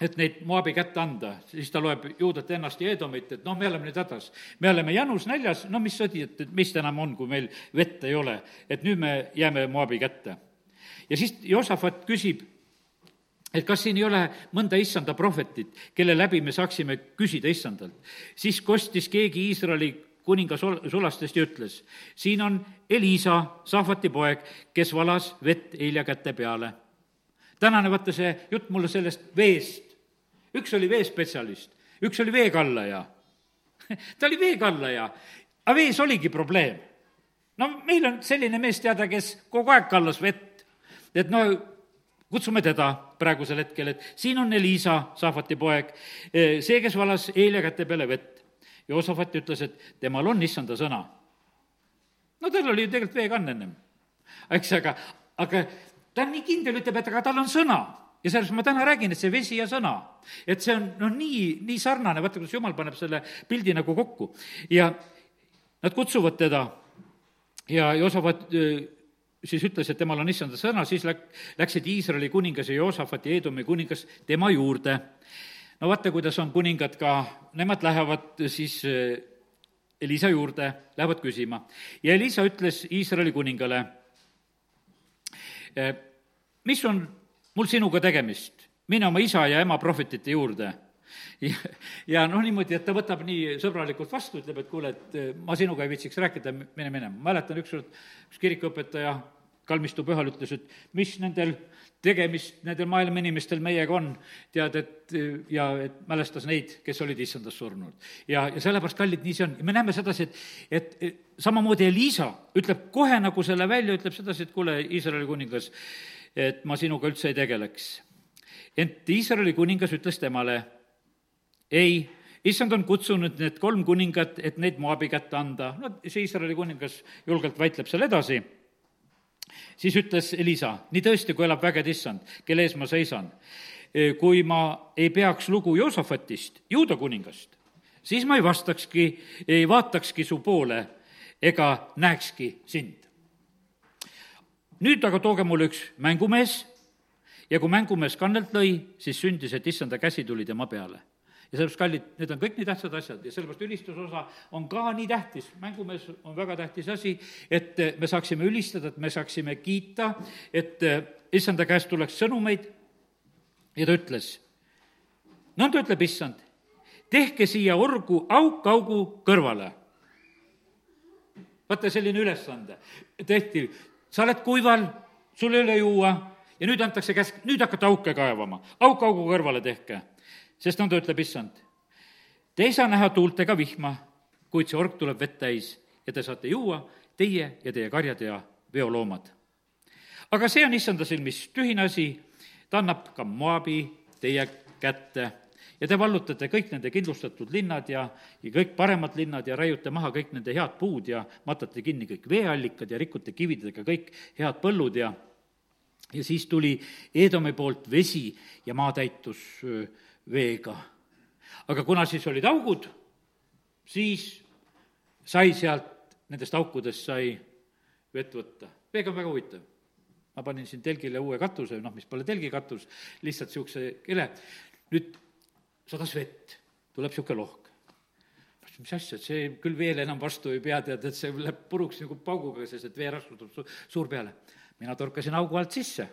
Speaker 1: et neid Moabi kätte anda, siis ta loeb Juudat ennast ja Edomit, et noh, me oleme nüüd hädas. me oleme janus näljas, no mis sõdi, et, et mis enam on, kui meil vett ei ole, et nüüd me jääme Moabi kätte. ja siis Josafat küsib, et kas siin ei ole mõnda issanda prohvetit, kelle läbi me saaksime küsida issandalt. siis kostis keegi Iisraeli kuninga sul-, sulastest ja ütles, siin on Elisa, Sahvati poeg, kes valas vett Helja käte peale. tänane, vaata see jutt mulle sellest veest. üks oli veespetsialist, üks oli veekallaja ta oli veekallaja, aga vees oligi probleem. no meil on selline mees teada, kes kogu aeg kallas vett. et no kutsume teda praegusel hetkel, et siin on Elisa, Saafati poeg, eh, see, kes valas Eelia käte peale vett. Joosafat ütles, et temal on issanda sõna. no tal oli ju tegelikult veekann ennem, eks, aga, aga ta on nii kindel, ütleb, et aga tal on sõna ja sellest ma täna räägin, et see vesi ja sõna, et see on noh, nii, nii sarnane, vaata, kuidas jumal paneb selle pildi nagu kokku. ja nad kutsuvad teda ja Joosafat siis ütles, et temal on issanda sõna, siis läk-, läksid Iisraeli kuningas ja Joosafat ja Eedomi kuningas tema juurde. no vaata, kuidas on kuningad ka, nemad lähevad siis eh, Elisa juurde, lähevad küsima. ja Elisa ütles Iisraeli kuningale, eh, mis on mul sinuga tegemist, mine oma isa ja ema prohvetite juurde ja, ja noh, niimoodi, et ta võtab nii sõbralikult vastu, ütleb, et kuule, et eh, ma sinuga ei viitsiks rääkida, mine minema. mäletan ükskord, üks kirikuõpetaja kalmistu pühal ütles, et mis nendel tegemist nendel maailma inimestel meiega on, tead, et ja et mälestas neid, kes olid issandas surnud. ja, ja sellepärast, kallid, nii see on. ja me näeme sedasi, et, et samamoodi Elisa ütleb kohe nagu selle välja, ütleb sedasi, et kuule, Iisraeli kuningas, et ma sinuga üldse ei tegeleks. ent Iisraeli kuningas ütles temale, ei, issand on kutsunud need kolm kuningat, et neid Moabi kätte anda. no see Iisraeli kuningas julgelt väitleb seal edasi. siis ütles Elisa, nii tõesti, kui elab vägede issand, kelle ees ma seisan, kui ma ei peaks lugu Joosafatist, juuda kuningast, siis ma ei vastakski, ei vaatakski su poole ega näekski sind. nüüd aga tooge mulle üks mängumees ja kui mängumees kannelt lõi, siis sündis, et issanda käsi tuli tema peale ja sellepärast, kallid, need on kõik nii tähtsad asjad. Ja sellepärast ülistusosa on ka nii tähtis, mängumees on väga tähtis asi, et me saaksime ülistada, et me saaksime kiita, et issanda käest tuleks sõnumeid. Ja ta ütles, nõnda ütleb issand, tehke siia orgu auk augu kõrvale. vaata, selline ülesande. Tehti, sa oled kuival, sul ei ole juua ja nüüd antakse käsk, nüüd hakata auke kaevama, auk augu kõrvale tehke sest nõnda ütleb issand. Te ei saa näha tuult ega vihma, kuid see org tuleb vett täis ja te saate juua, teie ja teie karjad ja veoloomad. aga see on issanda silmis tühine asi, ta annab ka Moabi teie kätte ja te vallutate kõik nende kindlustatud linnad ja, ja kõik paremad linnad ja raiute maha kõik nende head puud ja matate kinni kõik veeallikad ja rikute kividega kõik head põllud ja ja siis tuli Eedomi poolt vesi ja maa täitus veega. aga kuna siis olid augud, siis sai sealt, nendest aukudest sai vett võtta. veega on väga huvitav. ma panin siin telgile uue katuse, noh, mis pole telgikatus, lihtsalt niisuguse kele. nüüd sadas vett, tuleb niisugune lohk. mis asja, et see küll veel enam vastu ei pea, tead, et see läheb puruks nagu pauguga, sest et veerasv tuleb su-, suur peale. mina torkasin augu alt sisse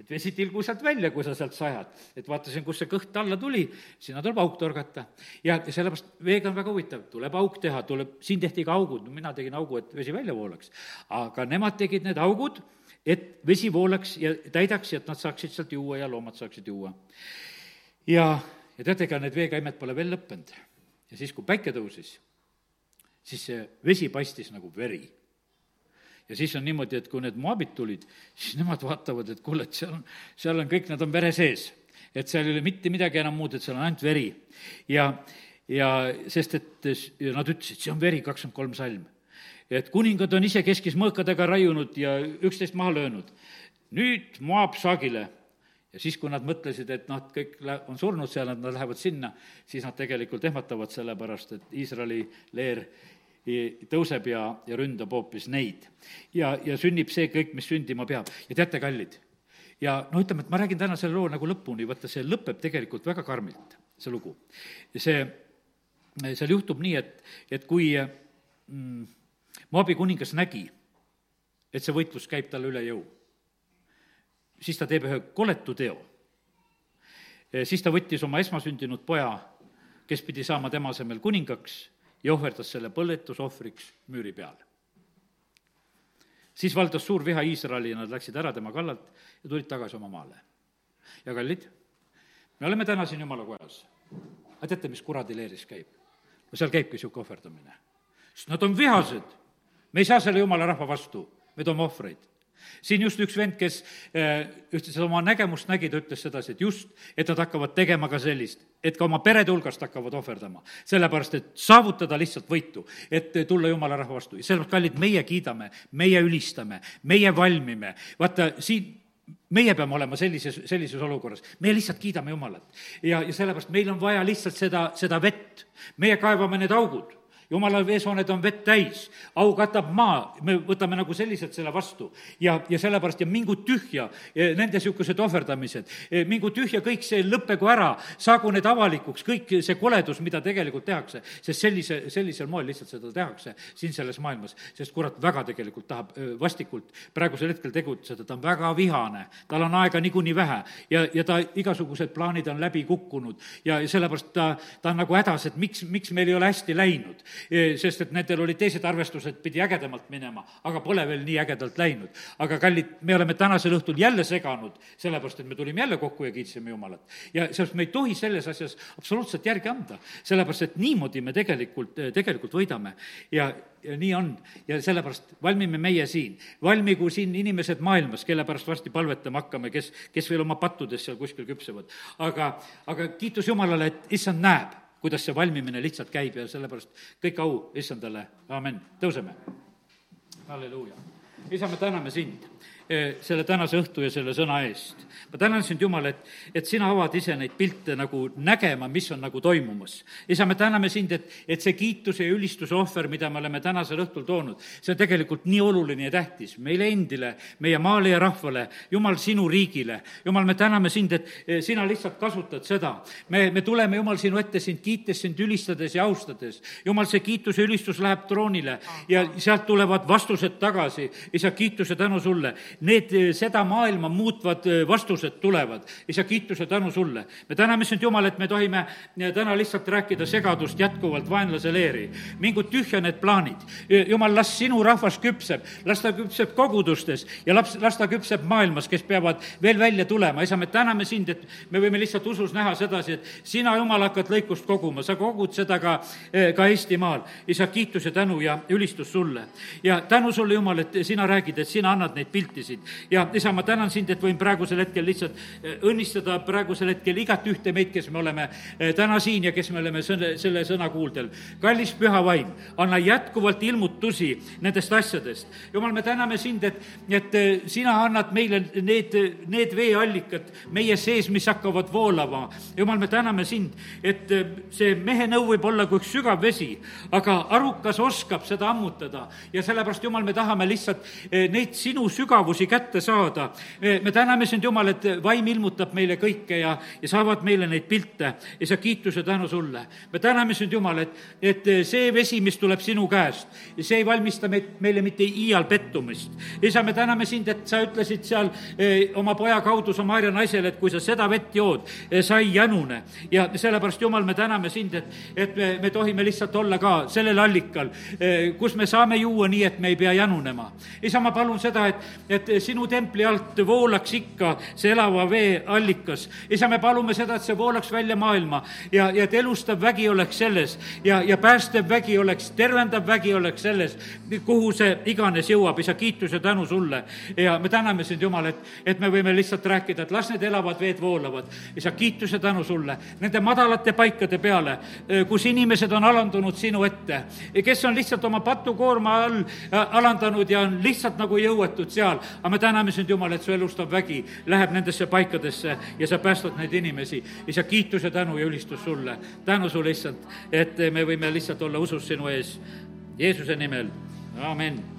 Speaker 1: et vesi tilgu sealt välja, kui sa sealt sajad. et vaatasin, kust see kõht alla tuli, sinna tuleb auk torgata. ja sellepärast veega on väga huvitav, tuleb auk teha, tuleb, siin tehti ka augud, no mina tegin augu, et vesi välja voolaks. aga nemad tegid need augud, et vesi voolaks ja täidaks ja et nad saaksid sealt juua ja loomad saaksid juua. ja, ja teate, ega need veekaimed pole veel lõppenud. ja siis, kui päike tõusis, siis see vesi paistis nagu veri ja siis on niimoodi, et kui need moabid tulid, siis nemad vaatavad, et kuule, et seal on, seal on kõik, nad on vere sees. et seal ei ole mitte midagi enam muud, et seal on ainult veri. ja, ja sest et nad ütlesid, see on veri, kakskümmend kolm salm. et kuningad on ise keskis mõõkadega raiunud ja üksteist maha löönud. nüüd Moab saagile ja siis, kui nad mõtlesid, et et kõik lä-, on surnud seal, et nad lähevad sinna, siis nad tegelikult ehmatavad, sellepärast et Iisraeli leer tõuseb ja, ja ründab hoopis neid. ja, ja sünnib see kõik, mis sündima peab. ja teate, kallid, ja no ütleme, et ma räägin täna selle loo nagu lõpuni, vaata, see lõpeb tegelikult väga karmilt, see lugu. see, seal juhtub nii, et, et kui mm, Moabi kuningas nägi, et see võitlus käib talle üle jõu, siis ta teeb ühe koletu teo. siis ta võttis oma esmasündinud poja, kes pidi saama tema asemel kuningaks ja ohverdas selle põletusohvriks müüri peal. siis valdas suur viha Iisraeli ja nad läksid ära tema kallalt ja tulid tagasi oma maale. ja kallid, me oleme täna siin jumala kojas. aga teate, mis kuradi leeris käib? no seal käibki niisugune ohverdamine. sest nad on vihased. me ei saa selle jumala rahva vastu, me toome ohvreid siin just üks vend, kes eh, ühte seda oma nägemust nägi, ta ütles sedasi, et just, et nad hakkavad tegema ka sellist, et ka oma perede hulgast hakkavad ohverdama. sellepärast, et saavutada lihtsalt võitu, et tulla jumala rahva vastu. Ja sellepärast, kallid, meie kiidame, meie ülistame, meie valmime, vaata, siin meie peame olema sellises, sellises olukorras, me lihtsalt kiidame Jumalat. ja, ja sellepärast meil on vaja lihtsalt seda, seda vett, meie kaevame need augud jumala veesooned on vett täis, au katab maa, me võtame nagu selliselt selle vastu. ja, ja sellepärast ja mingu tühja nende niisugused ohverdamised, mingu tühja kõik see, lõppegu ära, saagu need avalikuks, kõik see koledus, mida tegelikult tehakse, sest sellise, sellisel moel lihtsalt seda tehakse siin selles maailmas, sest kurat väga tegelikult tahab vastikult. Praegusel hetkel tegutseda, ta on väga vihane, tal on aega niikuinii vähe. Ja, ja ta igasugused plaanid on läbi kukkunud. Ja sellepärast ta, ta on nagu hädas, et miks, miks meil ei ole hästi läinud. Sest et nendel olid teised arvestused, pidi ägedamalt minema, aga pole veel nii ägedalt läinud. aga kallid, me oleme tänasel õhtul jälle seganud, sellepärast et me tulime jälle kokku ja kiitsime Jumalat. ja sellepärast me ei tohi selles asjas absoluutselt järgi anda, sellepärast et niimoodi me tegelikult, tegelikult võidame ja ja nii on ja sellepärast valmime meie siin, valmigu siin inimesed maailmas, kelle pärast varsti palvetama hakkame, kes, kes veel oma pattudes seal kuskil küpsevad. aga, aga kiitus Jumalale, et issand näeb, kuidas see valmimine lihtsalt käib ja sellepärast kõik au issandale, amen, tõuseme. halleluuja. isa, me täname sind selle tänase õhtu ja selle sõna eest. ma tänan sind, Jumal, et, et sina avad ise neid pilte nagu nägema, mis on nagu toimumas. isa, me täname sind, et, et see kiituse ja ülistuse ohver, mida me oleme tänasel õhtul toonud, see on tegelikult nii oluline ja tähtis meile endile, meie maale ja rahvale, Jumal, sinu riigile. Jumal, me täname sind, et eh, sina lihtsalt kasutad seda. me, me tuleme, Jumal, sinu ette sind kiites, sind ülistades ja austades. Jumal, see kiitus ja ülistus läheb troonile ja sealt tulevad vastused tagasi. isa, kiituse tänu sulle need, eh, seda maailma muutvad eh, vastused tulevad. isa, kiituse tänu sulle. me täname sind, Jumal, et me tohime eh, täna lihtsalt rääkida segadust jätkuvalt vaenlase leeri. mingu tühja need plaanid. Jumal, las sinu rahvas küpseb, las ta küpseb kogudustes ja laps, las ta küpseb maailmas, kes peavad veel välja tulema. isa, me täname sind, et me võime lihtsalt usus näha sedasi, et sina, Jumal, hakkad lõikust koguma, sa kogud seda ka, ka Eestimaal. isa, kiitus ja tänu ja ülistus sulle. ja tänu sulle, Jumal, et sina räägid, et sina annad neid pilti siin. ja isa, ma tänan sind, et võin praegusel hetkel lihtsalt eh, õnnistada praegusel hetkel igat ühte meid, kes me oleme eh, täna siin ja kes me oleme selle, selle sõna kuuldel. kallis püha vaim, anna jätkuvalt ilmutusi nendest asjadest. jumal, me täname sind, et, et eh, sina annad meile need, need veeallikad meie sees, mis hakkavad voolama. jumal, me täname sind, et see mehe nõu võib olla kui üks sügav vesi, aga arukas oskab seda ammutada ja sellepärast, Jumal, me tahame lihtsalt neid sinu sügavusi tulemusi kätte saada. me täname sind, Jumal, et vaim ilmutab meile kõike ja, ja saavad meile neid pilte ja sa kiituse tänu sulle. me täname sind, Jumal, et, et see vesi, mis tuleb sinu käest, see ei valmista meid, meile mitte iial pettumist. isa, me täname sind, et sa ütlesid seal eh, oma poja kaudu Samaria naisele, et kui sa seda vett jood, eh, sa ei jänune. ja sellepärast, Jumal, me täname sind, et, et me, me tohime lihtsalt olla ka sellel allikal, eh, kus me saame juua nii, et me ei pea jänunema. isa, ma palun seda, et, et sinu templi alt voolaks ikka see elava vee allikas. isa, me palume seda, et see voolaks välja maailma ja, ja et elustav vägi oleks selles ja, ja päästev vägi oleks, tervendav vägi oleks selles, kuhu see iganes jõuab, isa, kiitus ja tänu sulle. ja me täname sind, Jumal, et, et me võime lihtsalt rääkida, et las need elavad veed voolavad. isa, kiitus ja tänu sulle nende madalate paikade peale, kus inimesed on alandunud sinu ette, kes on lihtsalt oma patukoorma all äh, alandanud ja on lihtsalt nagu jõuetud seal, aga me täname sind, Jumal, et su elustav vägi läheb nendesse paikadesse ja sa päästad neid inimesi. isa, kiituse, tänu ja ülistus sulle. tänu sulle lihtsalt, et me võime lihtsalt olla usus sinu ees. Jeesuse nimel, amin